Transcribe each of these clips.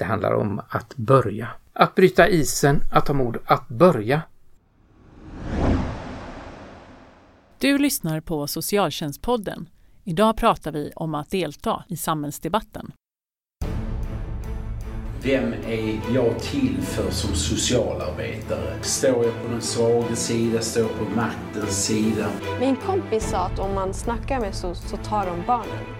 Det handlar om att börja. Att bryta isen, att ha mod att börja. Du lyssnar på Socialtjänstpodden. Idag pratar vi om att delta i samhällsdebatten. Vem är jag till för som socialarbetare? Står jag på den svaga sida? Står jag på maktens sida? Min kompis sa att om man snackar med SOS så tar de barnen.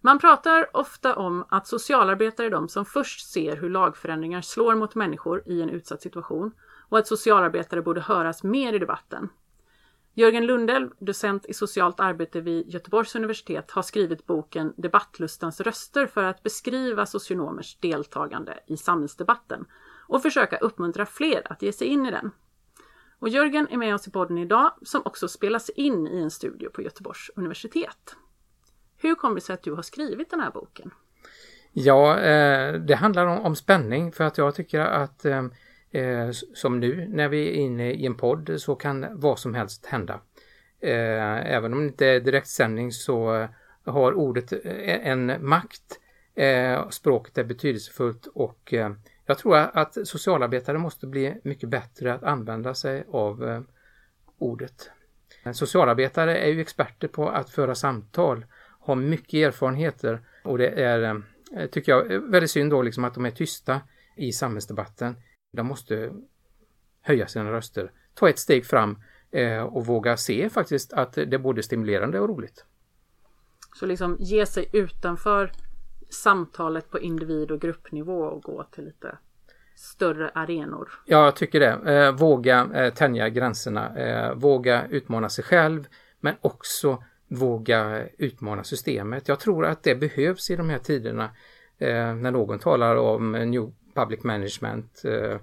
Man pratar ofta om att socialarbetare är de som först ser hur lagförändringar slår mot människor i en utsatt situation och att socialarbetare borde höras mer i debatten. Jörgen Lundell, docent i socialt arbete vid Göteborgs universitet, har skrivit boken Debattlustans röster för att beskriva socionomers deltagande i samhällsdebatten och försöka uppmuntra fler att ge sig in i den. Och Jörgen är med oss i podden idag som också spelas in i en studio på Göteborgs universitet. Hur kommer det sig att du har skrivit den här boken? Ja, eh, det handlar om, om, spänning för att jag tycker att eh, eh som nu när vi är inne i en podd så kan vad som helst hända. Eh, även om det inte är direktsändning så eh, har ordet eh, en makt. Eh, språket är betydelsefullt och jag tror att socialarbetare måste bli mycket bättre att använda sig av ordet. Socialarbetare är ju experter på att föra samtal har mycket erfarenheter och det är, eh, tycker jag, väldigt synd då liksom att de är tysta i samhällsdebatten. De måste höja sina röster, ta ett steg fram eh, och våga se faktiskt att det är både stimulerande och roligt. Så liksom ge sig utanför samtalet på individ och gruppnivå och gå till lite större arenor. Ja, jag tycker det. Eh, våga eh, tänja gränserna, eh, våga utmana sig själv men också våga utmana systemet. Jag tror att det behövs i de här tiderna eh, när någon talar om New Public Management, eh,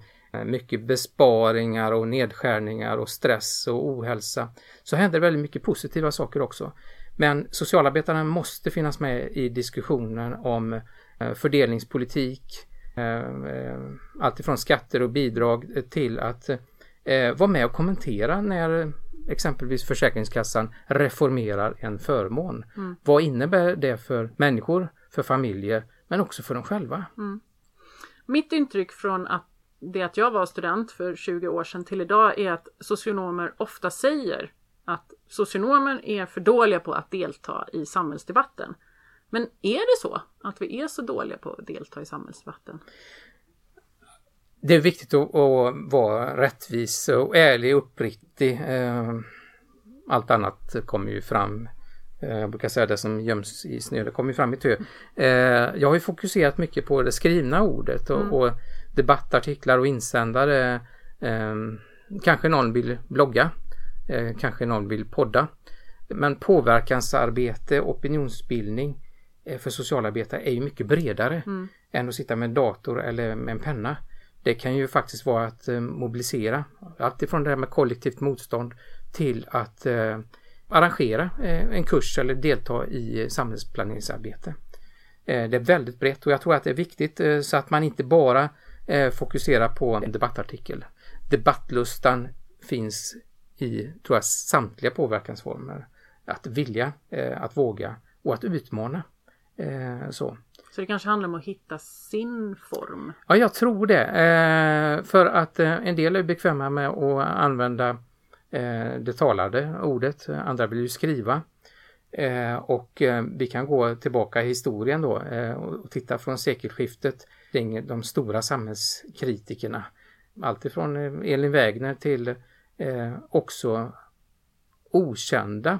mycket besparingar och nedskärningar och stress och ohälsa, så händer väldigt mycket positiva saker också. Men socialarbetarna måste finnas med i diskussionen om eh, fördelningspolitik, eh, eh alltifrån skatter och bidrag till att eh, vara med och kommentera när exempelvis Försäkringskassan reformerar en förmån. Mm. Vad innebär det för människor, för familjer, men också för dem själva? Mm. Mitt intryck från att det att jag var student för 20 år sedan till idag är att socionomer ofta säger att socionomer är för dåliga på att delta i samhällsdebatten. Men är det så att vi är så dåliga på att delta i samhällsdebatten? Det är viktigt att, att vara rättvis och ärlig och uppriktig. Eh, allt annat kommer ju fram eh, jag brukar säga det som göms i snö, det kommer fram i tö. Eh, jag har ju fokuserat mycket på det skrivna ordet och, mm. och debattartiklar och insändare. Kanske någon vill blogga, kanske någon vill podda. Men påverkansarbete, opinionsbildning för socialarbetare är ju mycket bredare mm. än att sitta med en dator eller med en penna. Det kan ju faktiskt vara att eh, mobilisera, alltifrån det här med kollektivt motstånd till att eh, arrangera eh, en kurs eller delta i samhällsplaneringsarbete. Eh, det är väldigt brett och jag tror att det är viktigt så att man inte bara fokuserar på en debattartikel. Debattlustan finns i, tror jag, samtliga påverkansformer. Att vilja, att våga och att utmana så. Så det kanske handlar om att hitta sin form? Ja, jag tror det. Eh, för att eh, en del är bekväma med att använda eh, det talade ordet, andra vill ju skriva. Eh, och eh, vi kan gå tillbaka i historien då eh, och titta från sekelskiftet kring de stora samhällskritikerna. Alltifrån Elin Wägner till också okända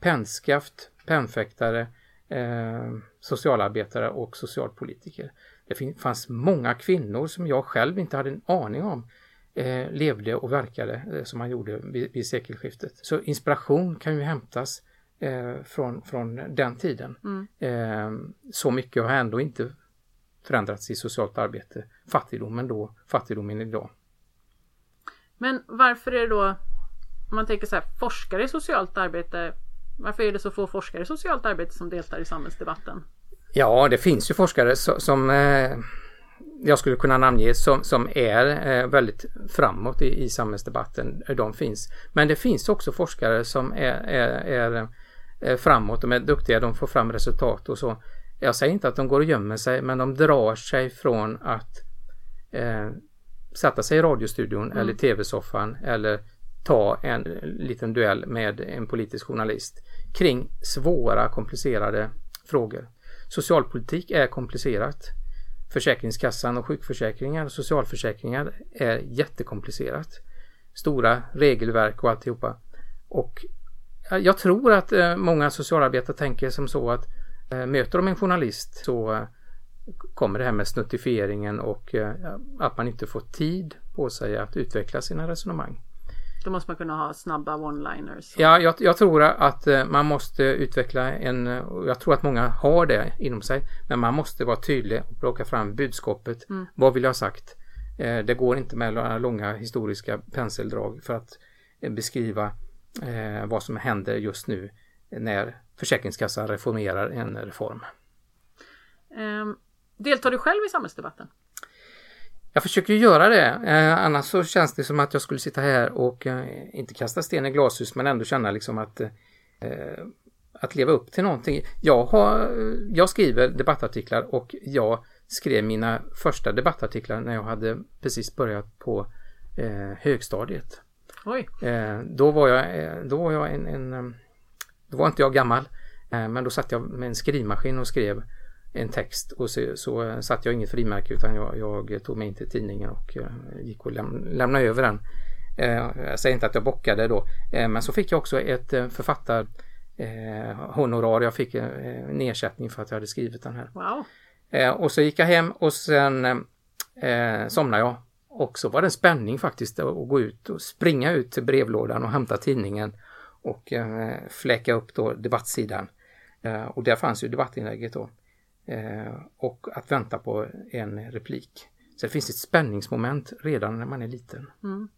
pennskaft, pennfäktare eh, socialarbetare och socialpolitiker. Det fanns många kvinnor som jag själv inte hade en aning om eh, levde och verkade eh, som man gjorde vid, vid sekelskiftet. Så inspiration kan ju hämtas eh, från, från den tiden. Mm. Eh, så mycket har ändå inte förändrats i socialt arbete. Fattigdomen då, fattigdomen idag. Men varför är det då om man tänker så här, forskare i socialt arbete. Varför är det så få forskare i socialt arbete som deltar i samhällsdebatten? Ja, det finns ju forskare som, eh, jag skulle kunna namnge som, som är eh, väldigt framåt i, i samhällsdebatten. De finns. Men det finns också forskare som är, är, är, är framåt, de är duktiga, de får fram resultat och så. Jag säger inte att de går och gömmer sig, men de drar sig från att eh, sätta sig i radiostudion mm. eller tv-soffan eller ta en liten duell med en politisk journalist kring svåra komplicerade frågor. Socialpolitik är komplicerat. Försäkringskassan och sjukförsäkringar och socialförsäkringar är jättekomplicerat. Stora regelverk och alltihopa. Och jag tror att eh, många socialarbetare tänker som så att eh, möter de en journalist så eh, kommer det här med snuttifieringen och att man inte får tid på sig att utveckla sina resonemang. Då måste man kunna ha snabba one-liners. Ja, jag, jag, tror att eh, man måste utveckla en, jag tror att många har det inom sig, men man måste vara tydlig och plocka fram budskapet. Mm. Vad vill jag ha sagt? Eh, det går inte med långa historiska penseldrag för att eh, beskriva vad som händer just nu när Försäkringskassan reformerar en reform. Um, deltar du själv i samhällsdebatten? Jag försöker göra det, eh, annars så känns det som att jag skulle sitta här och eh, inte kasta sten i glashus men ändå känna liksom att eh, att leva upp till någonting. Jag, har, jag skriver debattartiklar och jag skrev mina första debattartiklar när jag hade precis börjat på eh, högstadiet. Oj. Eh, då var jag, eh, då var jag en, en, då var inte jag gammal men då satt jag med en skrivmaskin och skrev en text och så, så satt jag inget frimärke utan jag, jag, tog mig in till tidningen och uh, gick och läm lämnade över den. Uh, jag säger inte att jag bockade då uh, men så fick jag också ett författar honorar. Jag fick en ersättning för att jag hade skrivit den här. Wow. och så gick jag hem och sen eh, somnade jag. Och så var det en spänning faktiskt att gå ut och springa ut till brevlådan och hämta tidningen och eh, fläcka upp då debattsidan. och där fanns ju debattinlägget då. Eh, och att vänta på en replik. Så det finns ett spänningsmoment redan när man är liten. Mm.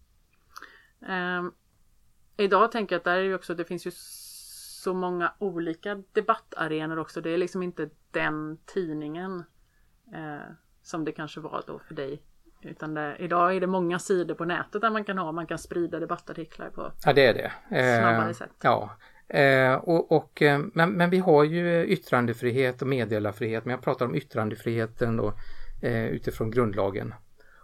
Um, idag tänker jag att där är ju också, det finns ju så många olika debattarenor också. Det är liksom inte den tidningen eh, som det kanske var då för dig. Utan det, idag är det många sidor på nätet där man kan ha, man kan sprida debattartiklar på ja, det är det. snabbare eh, sätt. Ja, Eh, och, och, eh, men, men, vi har ju yttrandefrihet och meddelarfrihet, men jag pratar om yttrandefriheten då, eh, utifrån grundlagen.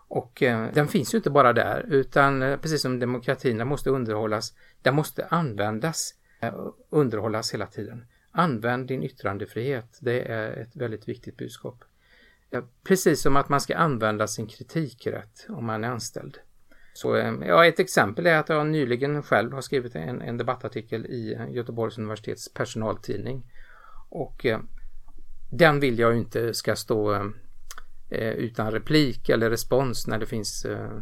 Och eh, den finns ju inte bara där, utan eh, precis som demokratin, den måste underhållas, den måste användas, eh, underhållas hela tiden. Använd din yttrandefrihet, det är ett väldigt viktigt budskap. precis som att man ska använda sin kritikrätt om man är anställd. Så eh, ja, ett exempel är att jag nyligen själv har skrivit en, en debattartikel i Göteborgs universitets personaltidning. Och eh, den vill jag inte ska stå eh, utan replik eller respons när det finns eh,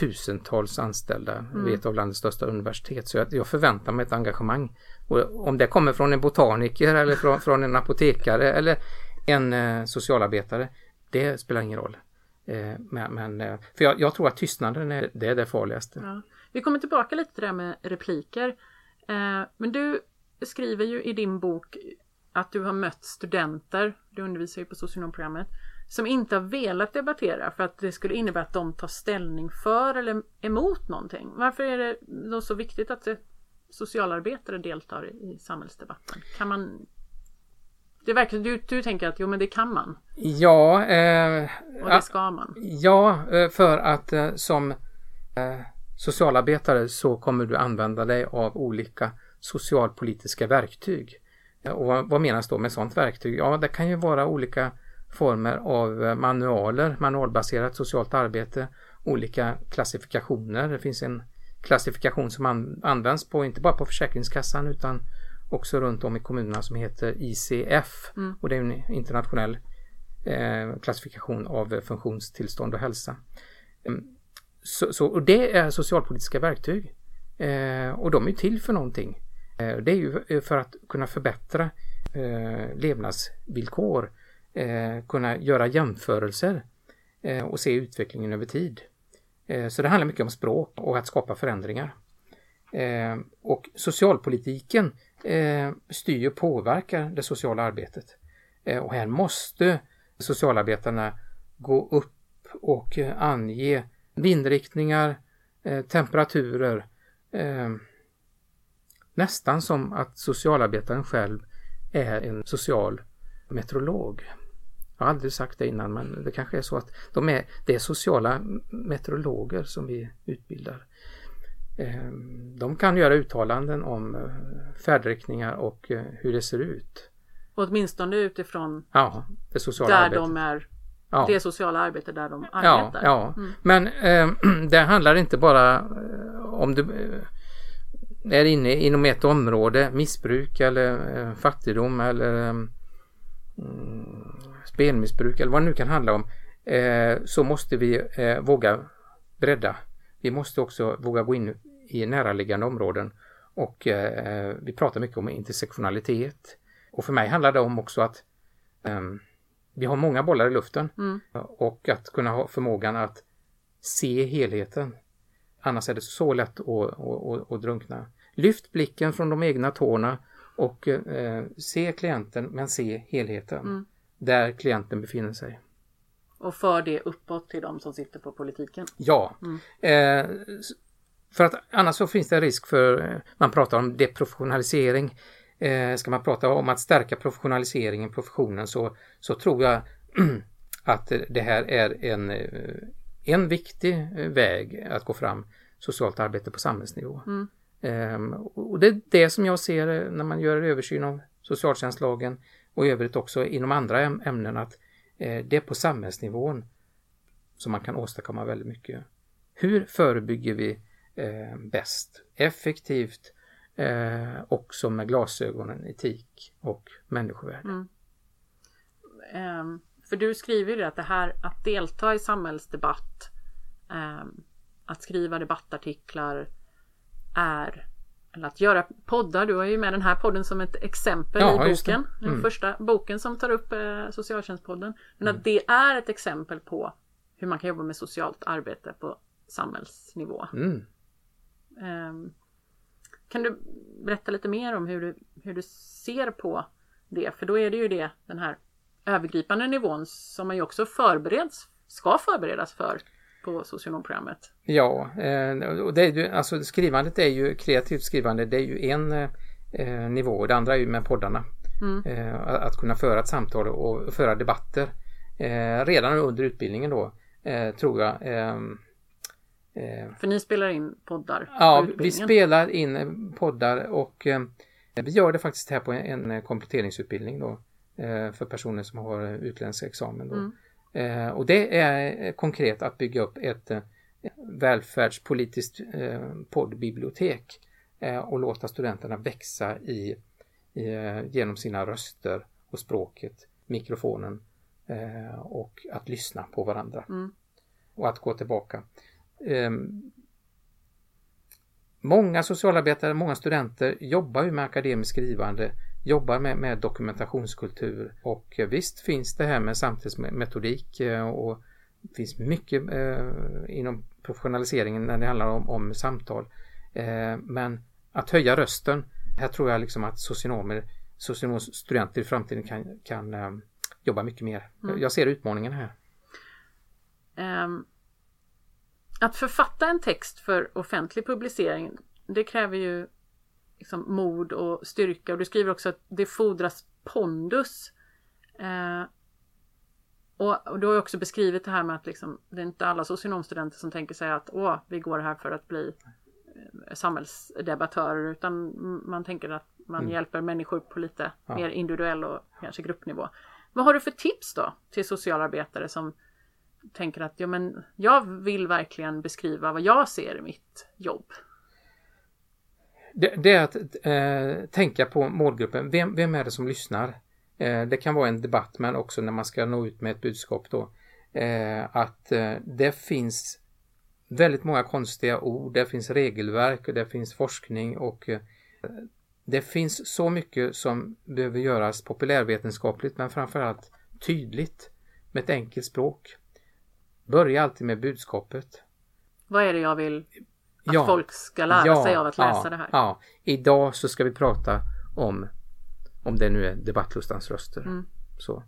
tusentals anställda mm. vid ett av landets största universitet. Så jag, jag, förväntar mig ett engagemang. Och om det kommer från en botaniker eller från, från en apotekare eller en eh, socialarbetare, det spelar ingen roll. Eh, men, men, eh, för jag, jag, tror att tystnaden är det, är det farligaste. Ja. Vi kommer tillbaka lite till det här med repliker. Eh, men du skriver ju i din bok att du har mött studenter, du undervisar ju på socionomprogrammet, som inte har velat debattera för att det skulle innebära att de tar ställning för eller emot någonting. Varför är det då så viktigt att socialarbetare deltar i samhällsdebatten? Kan man det verkar, du, du tänker att jo men det kan man? Ja. Eh, och det ska man? Ja, eh, för att eh, som eh, socialarbetare så kommer du använda dig av olika socialpolitiska verktyg. Och vad, vad menas då med sådant verktyg? Ja, det kan ju vara olika former av eh, manualer, manualbaserat socialt arbete, olika klassifikationer. Det finns en klassifikation som an, används på, inte bara på Försäkringskassan utan också runt om i kommunerna som heter ICF mm. och det är en internationell eh, klassifikation av funktionstillstånd och hälsa. Mm. Så, så, och det är socialpolitiska verktyg eh, och de är till för någonting. Eh, det är ju för att kunna förbättra eh, levnadsvillkor, eh, kunna göra jämförelser eh, och se utvecklingen över tid. Så det handlar mycket om språk och att skapa förändringar. Eh, och socialpolitiken eh, styr och påverkar det sociala arbetet. Eh, och här måste socialarbetarna gå upp och eh, ange vindriktningar, eh, temperaturer, eh, nästan som att socialarbetaren själv är en social meteorolog. Jag har aldrig sagt det innan men det kanske är så att de är, det är sociala meteorologer som vi utbildar. De kan göra uttalanden om färdriktningar och hur det ser ut. Åtminstone utifrån ja, det sociala där arbetet. de är Ja. det sociala arbete där de Ja, arbetar. ja. Mm. men eh, det handlar inte bara eh, om du eh, är inne inom ett område, missbruk eller eh, fattigdom eller eh, spelmissbruk eller vad det nu kan handla om, eh, så måste vi eh, våga bredda. Vi måste också våga gå in i näraliggande områden och eh, vi pratar mycket om intersektionalitet. Och för mig handlar det om också att ehm, vi har många bollar i luften Mm. och att kunna ha förmågan att se helheten. Annars är det så lätt att, att, att, att drunkna. Lyft blicken från de egna tårna och eh, se klienten men se helheten. Mm. Där klienten befinner sig. Och för det uppåt till de som sitter på politiken. Ja, Mm. eh, för att annars så finns det risk för, eh, man pratar om deprofessionalisering. Eh, ska man prata om att stärka professionaliseringen, professionen, så, så tror jag att det här är en, eh, en viktig eh, väg att gå fram, socialt arbete på samhällsnivå. Mm. Ehm, och det är det som jag ser eh, när man gör översyn av socialtjänstlagen och i övrigt också inom andra äm- ämnen att eh, Eh, det är på samhällsnivån som man kan åstadkomma väldigt mycket. Hur förebygger vi eh, bäst, effektivt, eh, också med glasögonen etik och människovärde? Mm. Um, för du skriver ju att det här att delta i samhällsdebatt, um, att skriva debattartiklar är eller att göra poddar. Du har ju med den här podden som ett exempel Ja, i boken. Den Mm. första boken som tar upp eh, socialtjänstpodden. Men att det är ett exempel på hur man kan jobba med socialt arbete på samhällsnivå. Mm. Ehm, kan du berätta lite mer om hur du, hur du ser på det? För då är det ju det, den här övergripande nivån som man ju också förbereds, ska förberedas för på socionomprogrammet. Ja, eh, och det är ju, alltså skrivandet är ju, kreativt skrivande, det är ju en eh, nivå. Det andra är ju med poddarna. Mm. Eh, att kunna föra ett samtal och föra debatter. Redan under utbildningen då, tror jag. ehm, eh, För ni spelar in poddar Ja, vi spelar in poddar och vi gör det faktiskt här på en kompletteringsutbildning då för personer som har utländsk examen. Då. Mm. Eh, och det är eh, konkret att bygga upp ett eh, välfärdspolitiskt eh, poddbibliotek eh, och låta studenterna växa i, i, eh, genom sina röster och språket, mikrofonen och att lyssna på varandra Mm. och att gå tillbaka. Ehm, Många socialarbetare, många studenter jobbar ju med akademiskt skrivande, jobbar med, med dokumentationskultur och eh, visst finns det här med samtidsmetodik eh, och det finns mycket eh, inom professionaliseringen när det handlar om, om samtal. Men att höja rösten, här tror jag liksom att socionomer, socionomstudenter i framtiden kan, kan jobba mycket mer. Mm. Jag ser utmaningen här. Ehm, att författa en text för offentlig publicering det kräver ju liksom mod och styrka och du skriver också att det fordras pondus. Eh, och, och du har också beskrivit det här med att liksom, det är inte alla socionomstudenter som tänker sig att Åh, vi går här för att bli eh, samhällsdebattörer utan man tänker att man Mm. hjälper människor på lite Ja. mer individuell och kanske gruppnivå. Vad har du för tips då till socialarbetare som tänker att ja, men jag vill verkligen beskriva vad jag ser i mitt jobb. Det, det är att eh, tänka på målgruppen. Vem, vem är det som lyssnar? Eh, det kan vara en debatt men också när man ska nå ut med ett budskap då. Eh, att eh, det finns väldigt många konstiga ord, det finns regelverk och det finns forskning och eh, det finns så mycket som behöver göras populärvetenskapligt men framförallt tydligt med ett enkelt språk. Börja alltid med budskapet. Vad är det jag vill att Ja. folk ska lära sig av att läsa ja, det här. Ja, idag så ska vi prata om, om det nu är debattlustans röster. Mm. Så,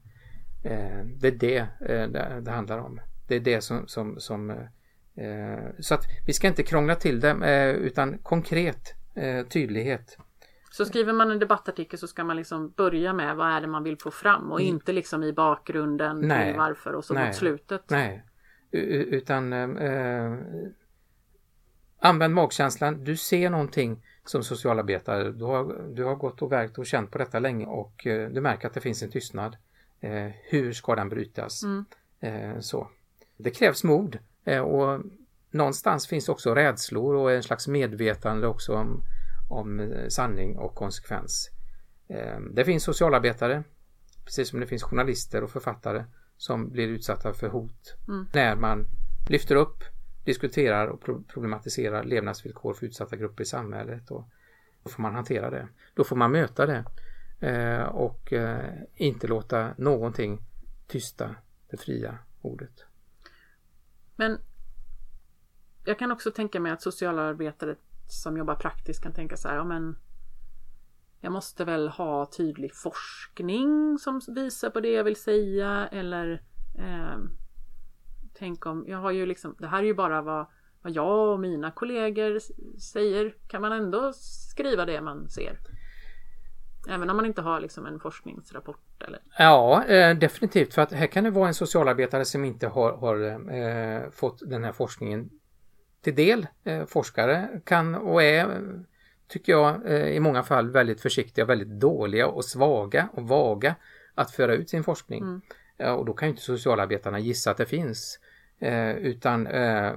eh, det är det eh, det, det handlar om. Det är det som, som, som eh, så att vi ska inte krångla till det eh, utan konkret eh, tydlighet. Så skriver man en debattartikel så ska man liksom börja med vad är det man vill få fram och inte liksom i bakgrunden Mm. Nej. till varför och så Nej. mot slutet. Nej, U- utan eh, använd magkänslan. Du ser någonting som socialarbetare. Du har, du har gått och verkt och känt på detta länge och eh, du märker att det finns en tystnad. Eh, hur ska den brytas? Mm. Eh, så. Det krävs mod och någonstans finns också rädslor och en slags medvetande också om, om sanning och konsekvens. Det finns socialarbetare, precis som det finns journalister och författare som blir utsatta för hot Mm. när man lyfter upp, diskuterar och problematiserar levnadsvillkor för utsatta grupper i samhället. Och då får man hantera det. Då får man möta det eh, och eh, inte låta någonting tysta det fria ordet. Men jag kan också tänka mig att socialarbetare som jobbar praktiskt kan tänka så här, ja men jag måste väl ha tydlig forskning som visar på det jag vill säga eller eh, tänk om, jag har ju liksom, det här är ju bara vad, vad jag och mina kollegor säger, kan man ändå skriva det man ser? Även om man inte har liksom en forskningsrapport eller? Ja, eh, definitivt. För att här kan det vara en socialarbetare som inte har, har eh, fått den här forskningen till del. Eh, forskare kan och är, tycker jag, eh, i många fall väldigt försiktiga, väldigt dåliga och svaga och vaga att föra ut sin forskning. Mm. Och då kan ju inte socialarbetarna gissa att det finns. Eh, utan eh,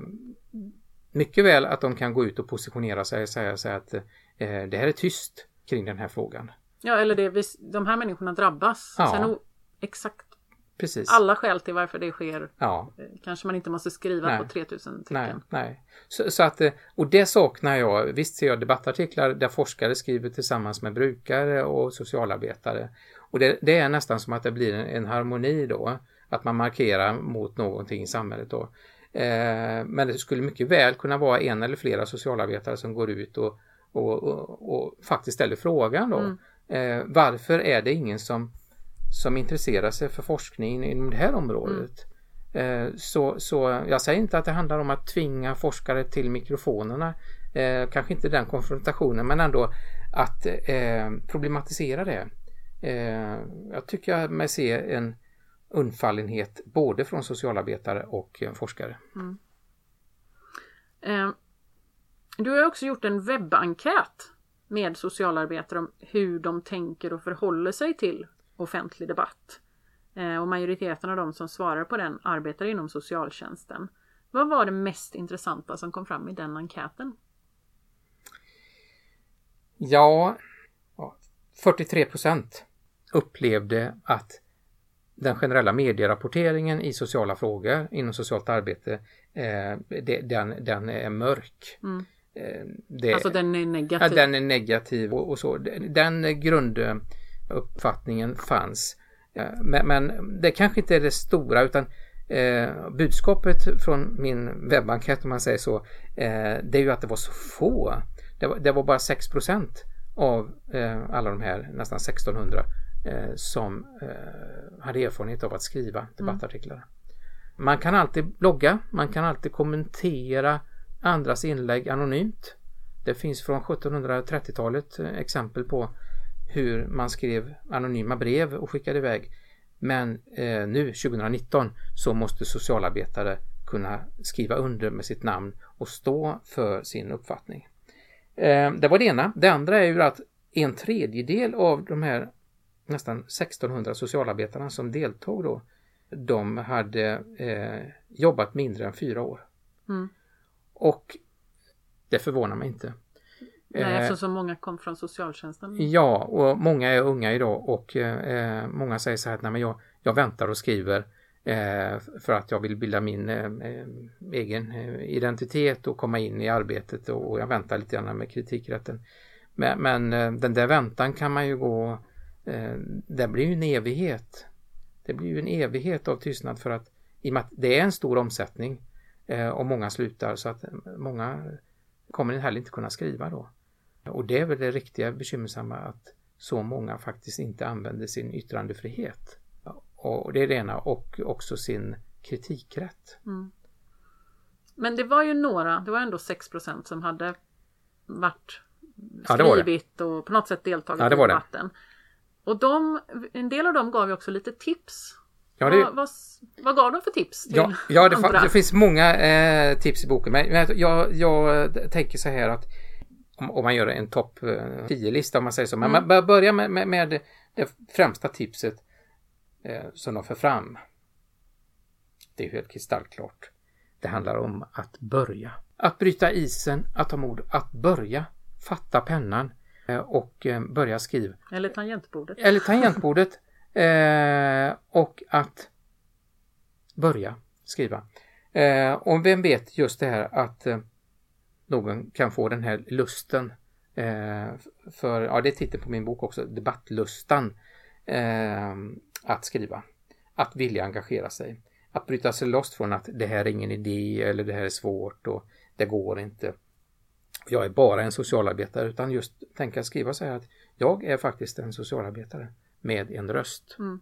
mycket väl att de kan gå ut och positionera sig och säga här att eh, det här är tyst kring den här frågan. Ja, eller det, vi- de här människorna drabbas. Ja. Sen o- exakt Precis. alla skäl till varför det sker Ja, eh, kanske man inte måste skriva Nej. på 3000 tecken. Nej, nej. Så, så att, eh, och det saknar jag. Visst ser jag debattartiklar där forskare skriver tillsammans med brukare och socialarbetare. Och det, det är nästan som att det blir en, en harmoni då. Att man markerar mot någonting i samhället då. Eh, men det skulle mycket väl kunna vara en eller flera socialarbetare som går ut och, och, och, och faktiskt ställer frågan då. Eh, varför är det ingen som, som intresserar sig för forskning inom det här området? Eh, Så, så jag säger inte att det handlar om att tvinga forskare till mikrofonerna. Eh, kanske inte den konfrontationen men ändå att eh, problematisera det. Eh, jag tycker mig se en undfallenhet både från socialarbetare och eh, forskare. Eh, du har också gjort en webbenkät med socialarbetare om hur de tänker och förhåller sig till offentlig debatt. Eh, och majoriteten av de som svarar på den arbetar inom socialtjänsten. Vad var det mest intressanta som kom fram i den enkäten? Ja, 43 procent upplevde att den generella medierapporteringen i sociala frågor inom socialt arbete, eh, det, den, den är mörk. Mm. Eh, det, Alltså den är ja, negativ. den är negativ och, och så. Den grunduppfattningen fanns. Men, men det kanske inte är det stora utan eh, budskapet från min webbenkät om man säger så, eh, det är ju att det var så få. Det var, det var bara 6% av eh, alla de här nästan 1600 eh, som eh, hade erfarenhet av att skriva debattartiklar. Man kan alltid blogga, man kan alltid kommentera andras inlägg anonymt. Det finns från 1730-talet eh, exempel på hur man skrev anonyma brev och skickade iväg. Men eh, nu 2019 så måste socialarbetare kunna skriva under med sitt namn och stå för sin uppfattning. Eh, det var det ena. Det andra är ju att en tredjedel av de här nästan 1600 socialarbetarna som deltog då, de hade eh, jobbat mindre än fyra år. Mm. Och det förvånar mig inte. Nej, Eh, eftersom så många kom från socialtjänsten. Ja, och många är unga idag och eh, många säger så här att nej, men jag, jag väntar och skriver eh, för att jag vill bilda min eh, eh, egen identitet och komma in i arbetet och, jag väntar lite grann med kritikrätten. Men, men den där väntan kan man ju gå, det blir ju en evighet. Det blir ju en evighet av tystnad för att i och med att det är en stor omsättning eh, och många slutar så att många kommer heller inte kunna skriva då. Och det är väl det riktiga bekymmersamma att så många faktiskt inte använder sin yttrandefrihet. Och det är det ena och också sin kritikrätt. Mm. Men det var ju några, det var ändå 6% som hade varit Ja, skrivit och på något sätt deltagit Ja, i debatten. Och de, en del av dem gav ju också lite tips. Ja, det, Vad, vad, vad gav de för tips till ja, ja det, andra? det finns många eh, tips i boken. Men jag, jag tänker så här att om, om man gör en topp 10-lista om man säger så. Men Mm. man bör börja med, med, med det främsta tipset eh, som de för fram. Det är helt kristallklart. Det handlar om att börja. Att bryta isen, att ha mod, att börja. Fatta pennan eh, och eh, börja skriva. Eller tangentbordet. Eller tangentbordet. Eh, och att börja skriva. Eh, och vem vet just det här att eh, någon kan få den här lusten. Eh, för, ja det är titeln på min bok också, debattlustan. Eh, att skriva. Att vilja engagera sig. Att bryta sig loss från att det här är ingen idé eller det här är svårt och det går inte. Jag är bara en socialarbetare utan just tänka skriva så här att jag är faktiskt en socialarbetare med en röst. Mm.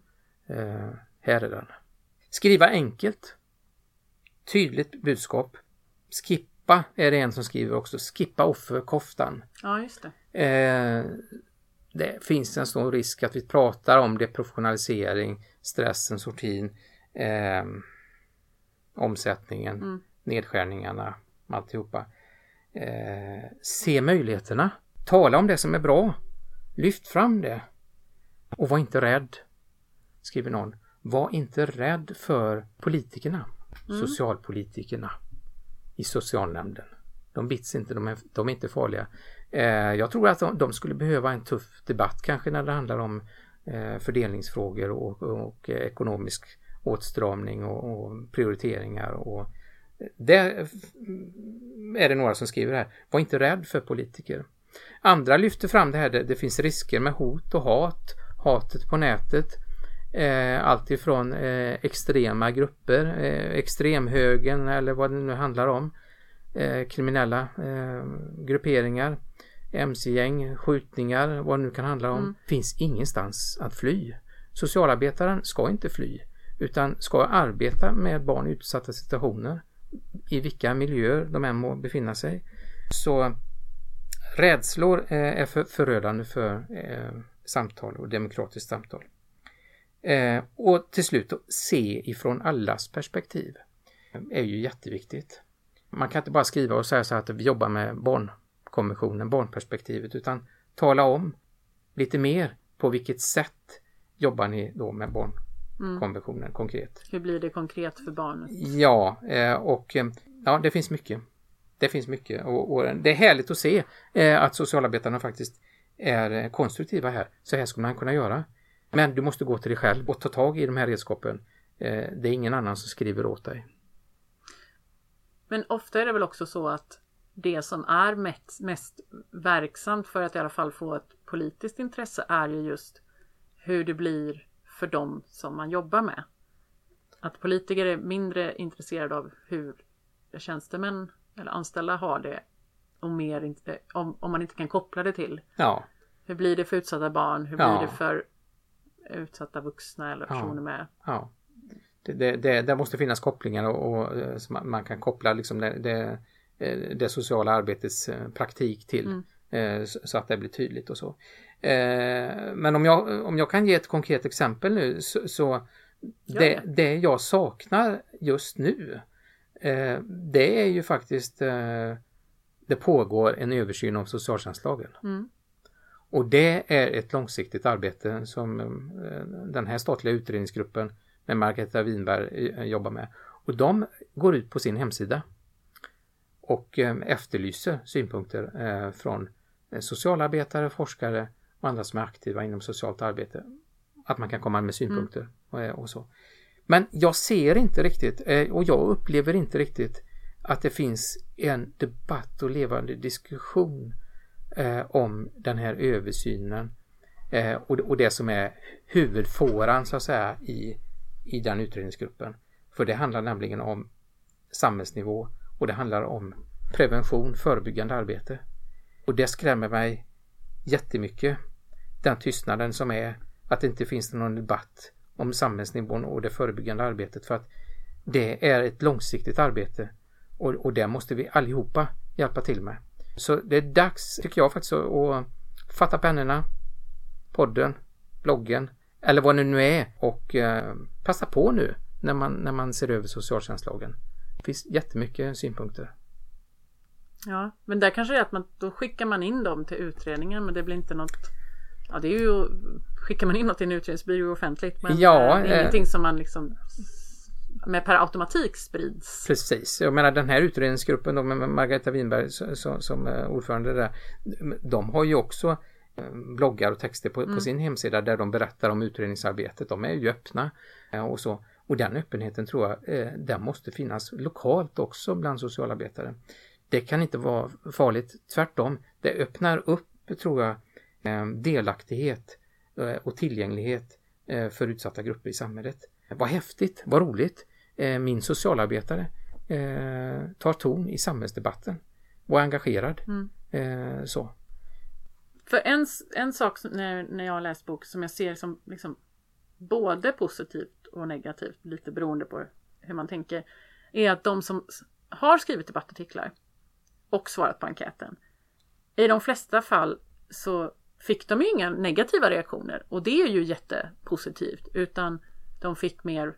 Eh, här är den. Skriva enkelt. Tydligt budskap. Skippa är det en som skriver också. Skippa offerkoftan. Ja, just det. Eh, det finns en stor risk att vi pratar om deprofessionalisering, stressen, sortin, eh, omsättningen, Mm. nedskärningarna, alltihopa. Eh, se möjligheterna. Tala om det som är bra. Lyft fram det. Och var inte rädd, skriver någon. Var inte rädd för politikerna, socialpolitikerna i socialnämnden. De bits inte, de är, de är inte farliga. Eh, jag tror att de, de skulle behöva en tuff debatt kanske när det handlar om eh, fördelningsfrågor och, och, ekonomisk åtstramning och, och prioriteringar. Och det är det några som skriver här. Var inte rädd för politiker. Andra lyfter fram det här, det, det finns risker med hot och hat, hatet på nätet. Eh, allt ifrån eh, extrema grupper, eh, extremhögern eller vad det nu handlar om. Eh, kriminella eh, grupperingar, mc-gäng, skjutningar, vad det nu kan handla om. Mm. Finns ingenstans att fly. Socialarbetaren ska inte fly utan ska arbeta med barn i utsatta situationer i vilka miljöer de än må befinna sig. Så rädslor eh, är för, förödande för eh, samtal och demokratiskt samtal. Eh, och till slut se ifrån allas perspektiv är ju jätteviktigt. Man kan inte bara skriva och säga så här att vi jobbar med barnkonventionen, barnperspektivet, utan tala om lite mer på vilket sätt jobbar ni då med barnkonventionen konkret. Hur blir det konkret för barnet? Ja, eh, och eh, ja, det finns mycket. Det finns mycket och, och det är härligt att se eh, att socialarbetarna faktiskt är konstruktiva här. Så här skulle man kunna göra. Men du måste gå till dig själv och ta tag i de här redskapen. Det är ingen annan som skriver åt dig. Men ofta är det väl också så att det som är mest, mest verksamt för att i alla fall få ett politiskt intresse är ju just hur det blir för dem som man jobbar med. Att politiker är mindre intresserade av hur tjänstemän eller anställda har det och mer inte- om, om man inte kan koppla det till Ja, hur blir det för utsatta barn, hur Ja. blir det för utsatta vuxna eller personer med ja. Det, det, det, det måste finnas kopplingar och, och eh, man, man kan koppla liksom det, det, eh, sociala arbetets eh, praktik till Mm. så att det blir tydligt och så. Eh, Men om jag, om jag kan ge ett konkret exempel nu så, så det, det jag saknar just nu eh, det är ju faktiskt eh, det pågår en översyn av socialtjänstlagen. Mm. Och det är ett långsiktigt arbete som den här statliga utredningsgruppen med Margareta Winberg jobbar med. Och de går ut på sin hemsida och efterlyser synpunkter från socialarbetare, forskare och andra som är aktiva inom socialt arbete. Att man kan komma med synpunkter och, eh, och så. Men jag ser inte riktigt eh, och jag upplever inte riktigt att det finns en debatt och levande diskussion eh, om den här översynen eh, och, och det som är huvudfåran så att säga i, i den utredningsgruppen. För det handlar nämligen om samhällsnivå och det handlar om prevention, förebyggande arbete. Och det skrämmer mig jättemycket. Den tystnaden som är att det inte finns någon debatt om samhällsnivån och det förebyggande arbetet för att det är ett långsiktigt arbete och, och det måste vi allihopa hjälpa till med. Så det är dags, tycker jag faktiskt, att fatta pennorna, podden, bloggen eller vad det nu är och eh, passa på nu när man, när man ser över socialtjänstlagen. Det finns jättemycket synpunkter. Ja, men där kanske det är att man, då skickar man in dem till utredningen men det blir inte något Ja det är ju Skickar man in något i en utredning så blir det ju offentligt men Ja, eh, det är eh, ingenting som man liksom med per automatik sprids. Precis, jag menar den här utredningsgruppen då med Margareta Winberg så- som eh, ordförande där. De har ju också eh, bloggar och texter på, på sin hemsida där de berättar om utredningsarbetet. De är ju öppna och så. Och den öppenheten tror jag den måste finnas lokalt också bland socialarbetare. Det kan inte vara farligt, tvärtom. Det öppnar upp, tror jag, eh, delaktighet eh, och tillgänglighet eh, för utsatta grupper i samhället. Vad häftigt, vad roligt. Min socialarbetare tar ton i samhällsdebatten. Var engagerad. Eh, Så. För en, en sak som, när, när jag har läst bok som jag ser som liksom både positivt och negativt, lite beroende på hur man tänker, är att de som har skrivit debattartiklar och svarat på enkäten, i de flesta fall så fick de ju inga negativa reaktioner och det är ju jättepositivt utan de fick mer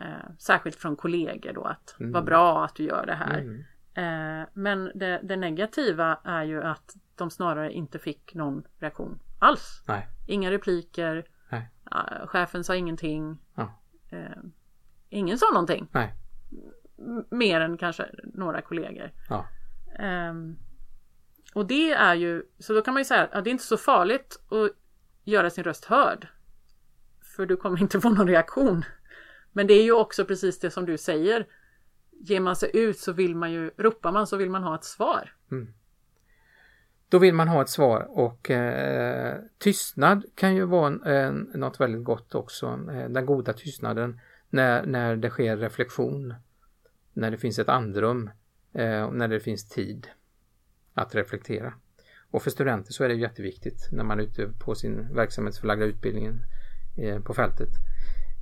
eh, särskilt från kollegor då att vad bra att du gör det här. Eh, men det, det negativa är ju att de snarare inte fick någon reaktion alls. Nej. Inga repliker, Nej. eh, chefen sa ingenting. Ja. Eh, ingen sa någonting. Nej. Mer än kanske några kollegor. Ja. Ehm, och det är ju, så då kan man ju säga att det är inte så farligt att göra sin röst hörd. För du kommer inte få någon reaktion. Men det är ju också precis det som du säger. Ger man sig ut så vill man ju, ropar man så vill man ha ett svar. Mm. Då vill man ha ett svar och eh, tystnad kan ju vara en, en, något väldigt gott också. Eh, den goda tystnaden när, när det sker reflektion. När det finns ett andrum eh, Eh, när det finns tid att reflektera. Och för studenter så är det jätteviktigt när man är ute på sin verksamhetsförlagda utbildning eh, på fältet.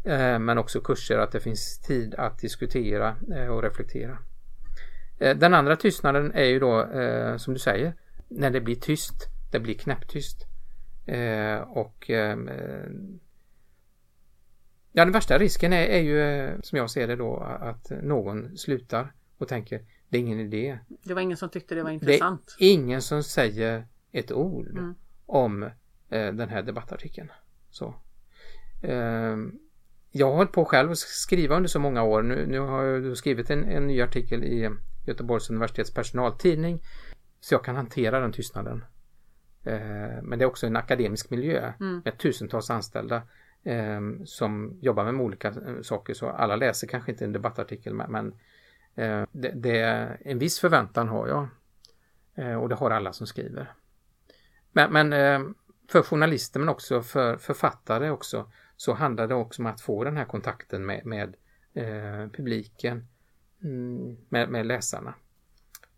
Eh, men också kurser att det finns tid att diskutera eh, och reflektera. Eh, Den andra tystnaden är ju då eh, som du säger när det blir tyst, det blir knäpptyst. Eh, och eh, ja, den värsta risken är, är ju eh, som jag ser det då att någon slutar och tänker det är ingen idé. Det var ingen som tyckte det var Det intressant. är ingen som säger ett ord Mm. om eh, den här debattartikeln. Så. Eh, jag har hållit på själv att skriva under så många år. Nu, nu har jag skrivit en, en ny artikel i Göteborgs universitets personaltidning så jag kan hantera den tystnaden. Eh, men det är också en akademisk miljö Mm. med tusentals anställda eh, som jobbar med olika eh, saker så alla läser kanske inte en debattartikel men, Eh, det, det en viss förväntan har jag eh, och det har alla som skriver. Men, men eh, för journalister men också för författare också så handlar det också om att få den här kontakten med, med eh, publiken, mm, med, med läsarna.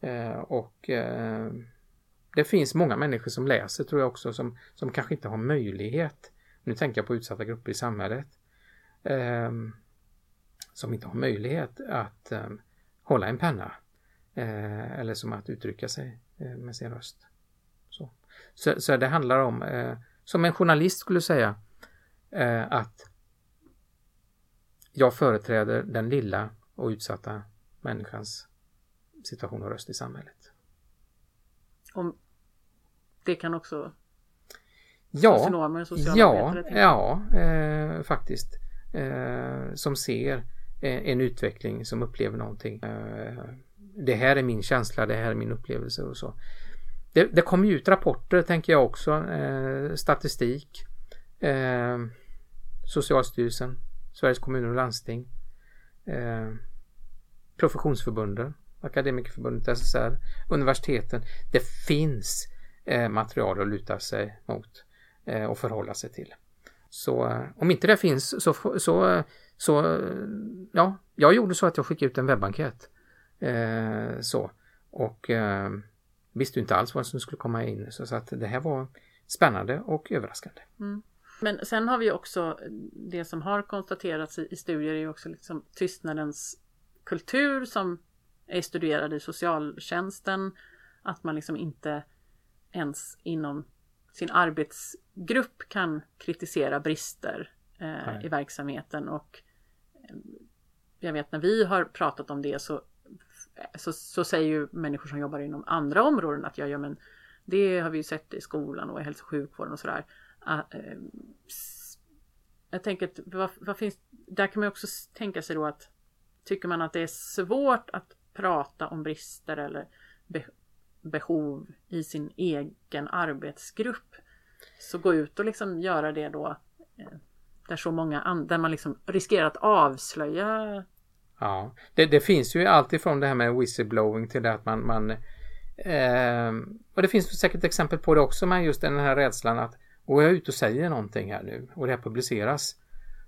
Eh, och eh, det finns många människor som läser tror jag också som, som kanske inte har möjlighet, nu tänker jag på utsatta grupper i samhället, eh, som inte har möjlighet att eh, hålla en penna eh, eller som att uttrycka sig eh, med sin röst. Så, så, så det handlar om, eh, som en journalist skulle säga, eh, att jag företräder den lilla och utsatta människans situation och röst i samhället. Om det kan också Ja, socionomer och ja, tänka. ja eh, faktiskt. Eh, som ser Eh, en utveckling, som upplever någonting. Eh, det här är min känsla, det här är min upplevelse och så. Det, det kommer ju ut rapporter, tänker jag också, eh, statistik, eh, Socialstyrelsen, Sveriges kommuner och landsting, eh, professionsförbunden, Akademikerförbundet, SSR, universiteten. Det finns eh, material att luta sig mot eh, och förhålla sig till. Så om inte det finns så, så, så ja, jag gjorde så att jag skickade ut en webbenkät. Eh, så. och eh, visste inte alls vad som skulle komma in. Så, så att det här var spännande och överraskande. Mm. Men sen har vi också det som har konstaterats i, i studier är också liksom tystnadens kultur som är studerad i socialtjänsten. Att man liksom inte ens inom sin arbets arbetsgrupp kan kritisera brister eh, i verksamheten och eh, jag vet när vi har pratat om det så, så, så, säger ju människor som jobbar inom andra områden att ja, ja men det har vi ju sett i skolan och i hälso och sjukvården och sådär. Uh, jag tänker att vad, vad, finns, där kan man också tänka sig då att tycker man att det är svårt att prata om brister eller be, behov i sin egen arbetsgrupp så gå ut och liksom göra det då eh, där så många där man liksom riskerar att avslöja. Ja, det, det finns ju alltifrån det här med whistleblowing till det att man, man eh, och det finns säkert exempel på det också med just den här rädslan att går jag ut och säger någonting här nu och det här publiceras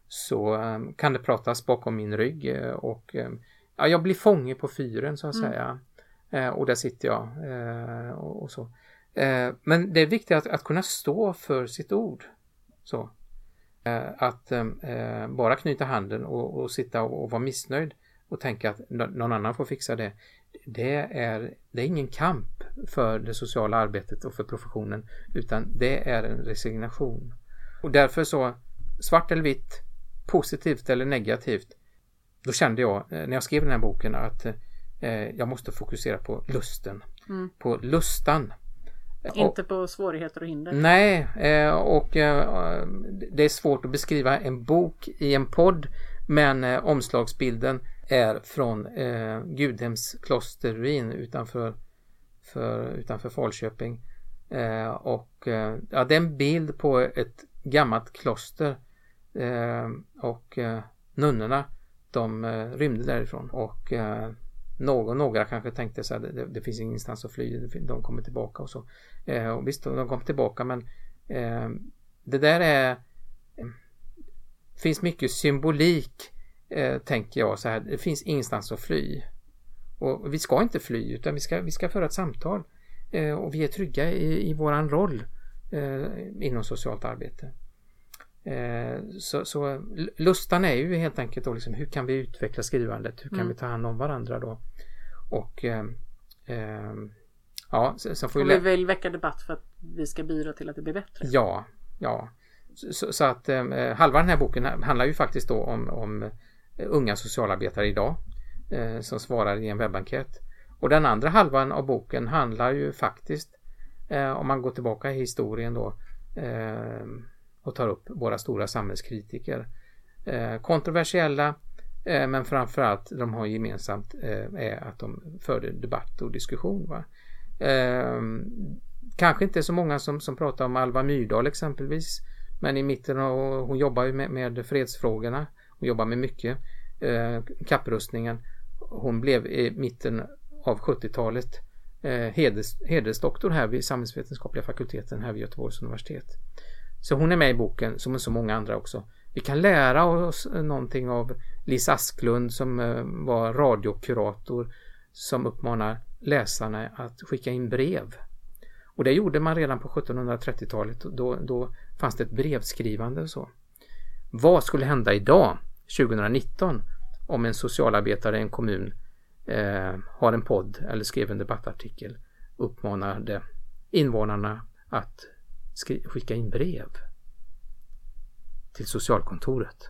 så eh, kan det pratas bakom min rygg eh, och eh, ja, jag blir fånge på fyren så att mm. säga. Eh, och där sitter jag och, och, så. Eh, men det är viktigt att, att, kunna stå för sitt ord. Så. att bara knyta handen och, och sitta och, och, vara missnöjd och tänka att någon annan får fixa det. Det är, det är ingen kamp för det sociala arbetet och för professionen utan det är en resignation. Och därför så svart eller vitt, positivt eller negativt, då kände jag när jag skrev den här boken att eh, jag måste fokusera på lusten. Mm. På lustan. Inte på svårigheter och hinder. Nej, eh, och eh, det är svårt att beskriva en bok i en podd men eh, omslagsbilden är från Gudhems klosterruin utanför, för, utanför Falköping. Och ja, det är en bild på ett gammalt kloster och nunnorna de rymde därifrån och någon, några kanske tänkte så här, det, det, finns ingenstans att fly, de kommer tillbaka och så. Eh, och visst, de kom tillbaka men eh, det där är eh, finns mycket symbolik eh, tänker jag så här, det finns ingenstans att fly. Och vi ska inte fly utan vi ska, vi ska föra ett samtal eh, och vi är trygga i, i våran roll eh, inom socialt arbete. Så, så, lustan är ju helt enkelt då liksom, hur kan vi utveckla skrivandet? Hur kan mm. vi ta hand om varandra då? Och eh, eh, ja, sen får. Och vi vill väcka debatt för att vi ska bidra till att det blir bättre. Ja, ja. Så, så att eh, halva den här boken handlar ju faktiskt då om, om unga socialarbetare idag eh, som svarar i en webbenkät. Och den andra halvan av boken handlar ju faktiskt eh, om man går tillbaka i historien då eh, och tar upp våra stora samhällskritiker. Eh, kontroversiella Eh, men framförallt de har gemensamt eh, är att de förde debatt och diskussion. Va? Ehm, kanske inte så många som, som pratar om Alva Myrdal exempelvis. Men i mitten av, hon jobbar ju med, med fredsfrågorna. Hon jobbar med mycket. Eh, kapprustningen. Hon blev i mitten av 70-talet eh, heders, hedersdoktor här vid samhällsvetenskapliga fakulteten här vid Göteborgs universitet. Så hon är med i boken som så många andra också. Vi kan lära oss någonting av Lis Asklund som eh, var radiokurator som uppmanar läsarna att skicka in brev. Och det gjorde man redan på 1730-talet. Då, då fanns det ett brevskrivande och så. Vad skulle hända idag, 2019, om en socialarbetare i en kommun eh, har en podd eller skrev en debattartikel uppmanade invånarna att skicka in brev till socialkontoret.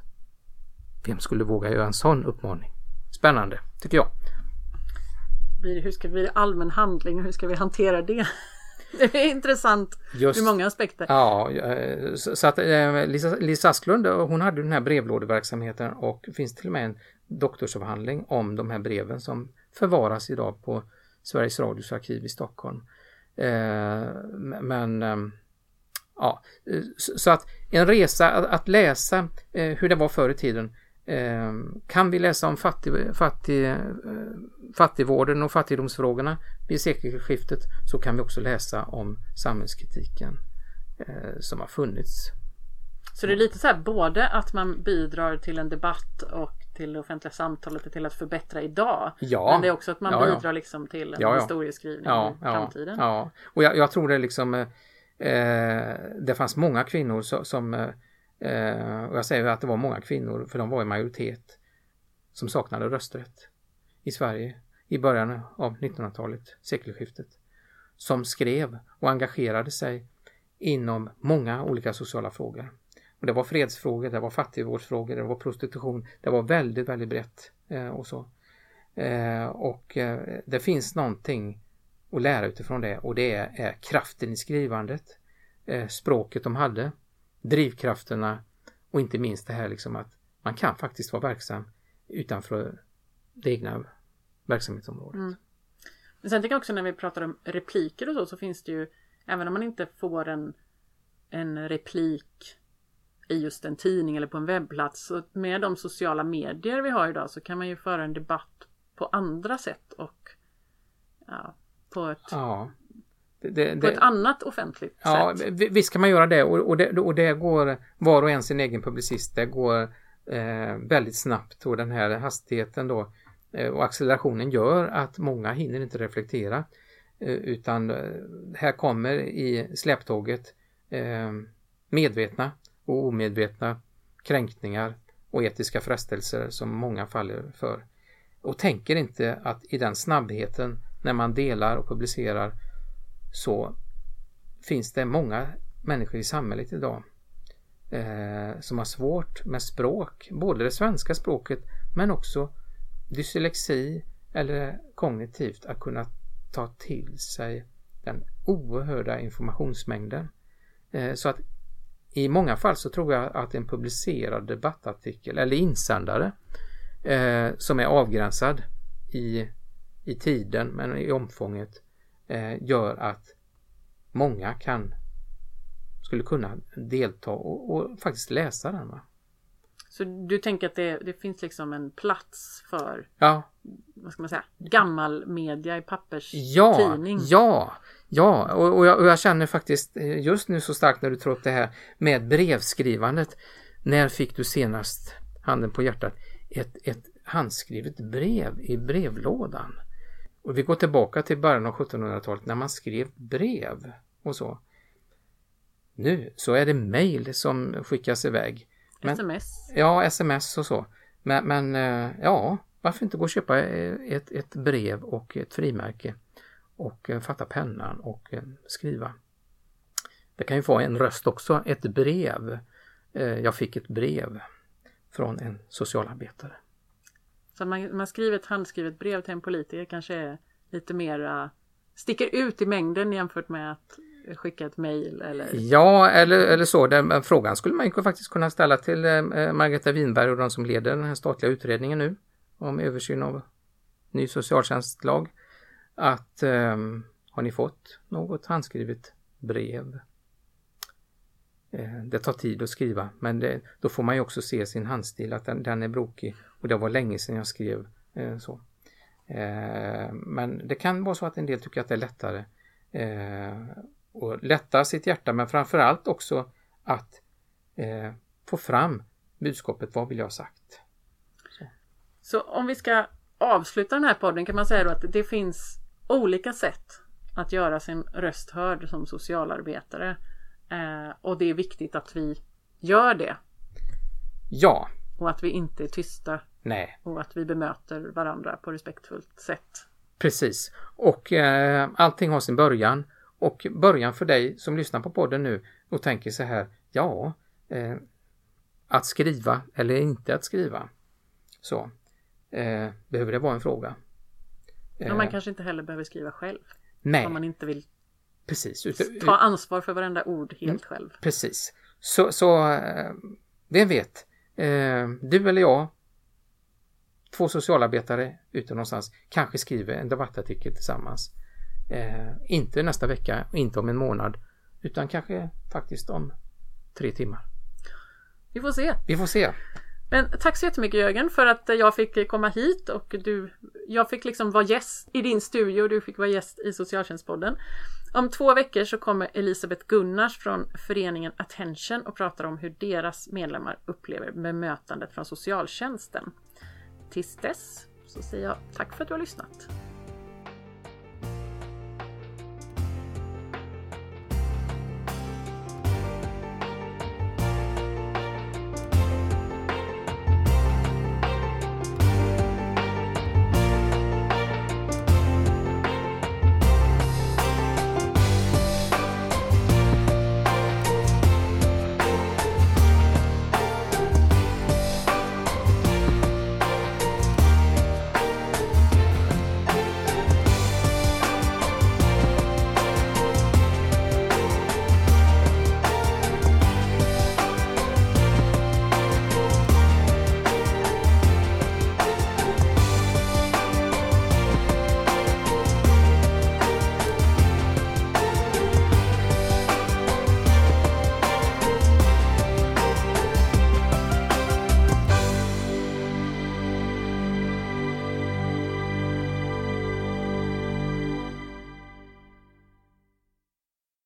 Vem skulle våga göra en sån uppmaning? Spännande, tycker jag. Hur ska vi allmän handling och hur ska vi hantera det? Det är intressant Just, ur många aspekter. Ja, eh, så att eh, Lisa, Lisa Asklund hon hade den här brevlådeverksamheten och finns till och med en doktorsavhandling om de här breven som förvaras idag på Sveriges Radios arkiv i Stockholm. Eh, men ja, så att en resa att läsa hur det var förr i tiden Ehm, kan vi läsa om fattig, fattig, eh, fattigvården och fattigdomsfrågorna vid sekelskiftet så kan vi också läsa om samhällskritiken eh, som har funnits. Så det är lite så här både att man bidrar till en debatt och till det offentliga samtalet och till att förbättra idag. Ja. Men det är också att man Ja, bidrar liksom till en Ja, historieskrivning i framtiden. ja. Och jag, jag tror det liksom eh, eh, Eh, det fanns många kvinnor som, som eh, och jag säger att det var många kvinnor för de var i majoritet som saknade rösträtt i Sverige i början av 1900-talet, sekelskiftet. Som skrev och engagerade sig inom många olika sociala frågor. Och det var fredsfrågor, det var fattigvårdsfrågor, det var prostitution. Det var väldigt, väldigt brett eh, och så. Eh, och eh, det finns någonting och lära utifrån det och det är, är kraften i skrivandet, eh, språket de hade, drivkrafterna och inte minst det här liksom att man kan faktiskt vara verksam utanför det egna verksamhetsområdet. Mm. Men sen tycker jag också när vi pratar om repliker och så, så finns det ju, även om man inte får en, en replik i just en tidning eller på en webbplats, så med de sociala medier vi har idag så kan man ju föra en debatt på andra sätt och ja, på, ett, Ja. Det, det, på ett annat offentligt Ja, sätt. vi- visst kan man göra det och, och det och det går var och en sin egen publicist. Det går eh, väldigt snabbt och den här hastigheten då eh, och accelerationen gör att många hinner inte reflektera eh, utan eh, här kommer i släptåget eh, medvetna och omedvetna kränkningar och etiska frestelser som många faller för och tänker inte att i den snabbheten när man delar och publicerar så finns det många människor i samhället idag eh, som har svårt med språk, både det svenska språket men också dyslexi eller kognitivt att kunna ta till sig den oerhörda informationsmängden. Eh, så att i många fall så tror jag att en publicerad debattartikel eller insändare eh, som är avgränsad i, i tiden men i omfånget eh, gör att många kan skulle kunna delta och, och faktiskt läsa den. Va? Så du tänker att det, det finns liksom en plats för, Ja, vad ska man säga, gammal media i ja, papperstidning? ja, ja och, och, jag, och jag känner faktiskt eh, just nu så starkt när du tar upp det här med brevskrivandet. När fick du senast, handen på hjärtat, ett, ett handskrivet brev i brevlådan? Och vi går tillbaka till början av 1700-talet när man skrev brev och så. Nu så är det mejl som skickas iväg. Men- Sms? Ja, sms och så. Men, men eh, ja, varför inte gå och köpa eh, ett, ett brev och ett frimärke och eh, fatta pennan och skriva. Det kan ju vara en röst också, ett brev. Jag fick ett brev från en socialarbetare. Så att man, man skriver ett handskrivet brev till en politiker kanske är lite mer sticker ut i mängden jämfört med att skicka ett mejl eller Ja, eller, eller så. Den frågan skulle man ju faktiskt kunna ställa till eh, eh, Margareta Winberg och de som leder den här statliga utredningen nu om översyn av ny socialtjänstlag. Att eh, har ni fått något handskrivet brev? Eh, det tar tid att skriva men det, då får man ju också se sin handstil att den, den är brokig och det var länge sedan jag skrev eh, så. Eh, men det kan vara så att en del tycker att det är lättare eh, och lätta sitt hjärta men framförallt också att eh, få fram budskapet vad vill jag ha sagt. Så om vi ska avsluta den här podden kan man säga då att det finns olika sätt att göra sin röst hörd som socialarbetare. Eh, och det är viktigt att vi gör det Ja, och att vi inte är tysta nej, och att vi bemöter varandra på respektfullt sätt. precis. Och eh, allting har sin början och början för dig som lyssnar på podden nu och tänker så här, ja, eh, att skriva eller inte att skriva. Så, eh, behöver det vara en fråga? Men man kanske inte heller behöver skriva själv nej, om man inte vill precis. Ut- ta ansvar för varenda ord helt själv. Precis. Så, så eh, vem vet, eh, du eller jag, två socialarbetare ute någonstans, kanske skriver en debattartikel tillsammans. Eh, inte nästa vecka, inte om en månad, utan kanske faktiskt om tre timmar. Vi får se. Vi får se. Men tack så jättemycket Jörgen för att jag fick komma hit och du, jag fick liksom vara gäst i din studio och du fick vara gäst i Socialtjänstpodden. Om två veckor så kommer Elisabeth Gunnars från föreningen Attention och pratar om hur deras medlemmar upplever bemötandet från socialtjänsten. Tills dess så säger jag tack för att du har lyssnat.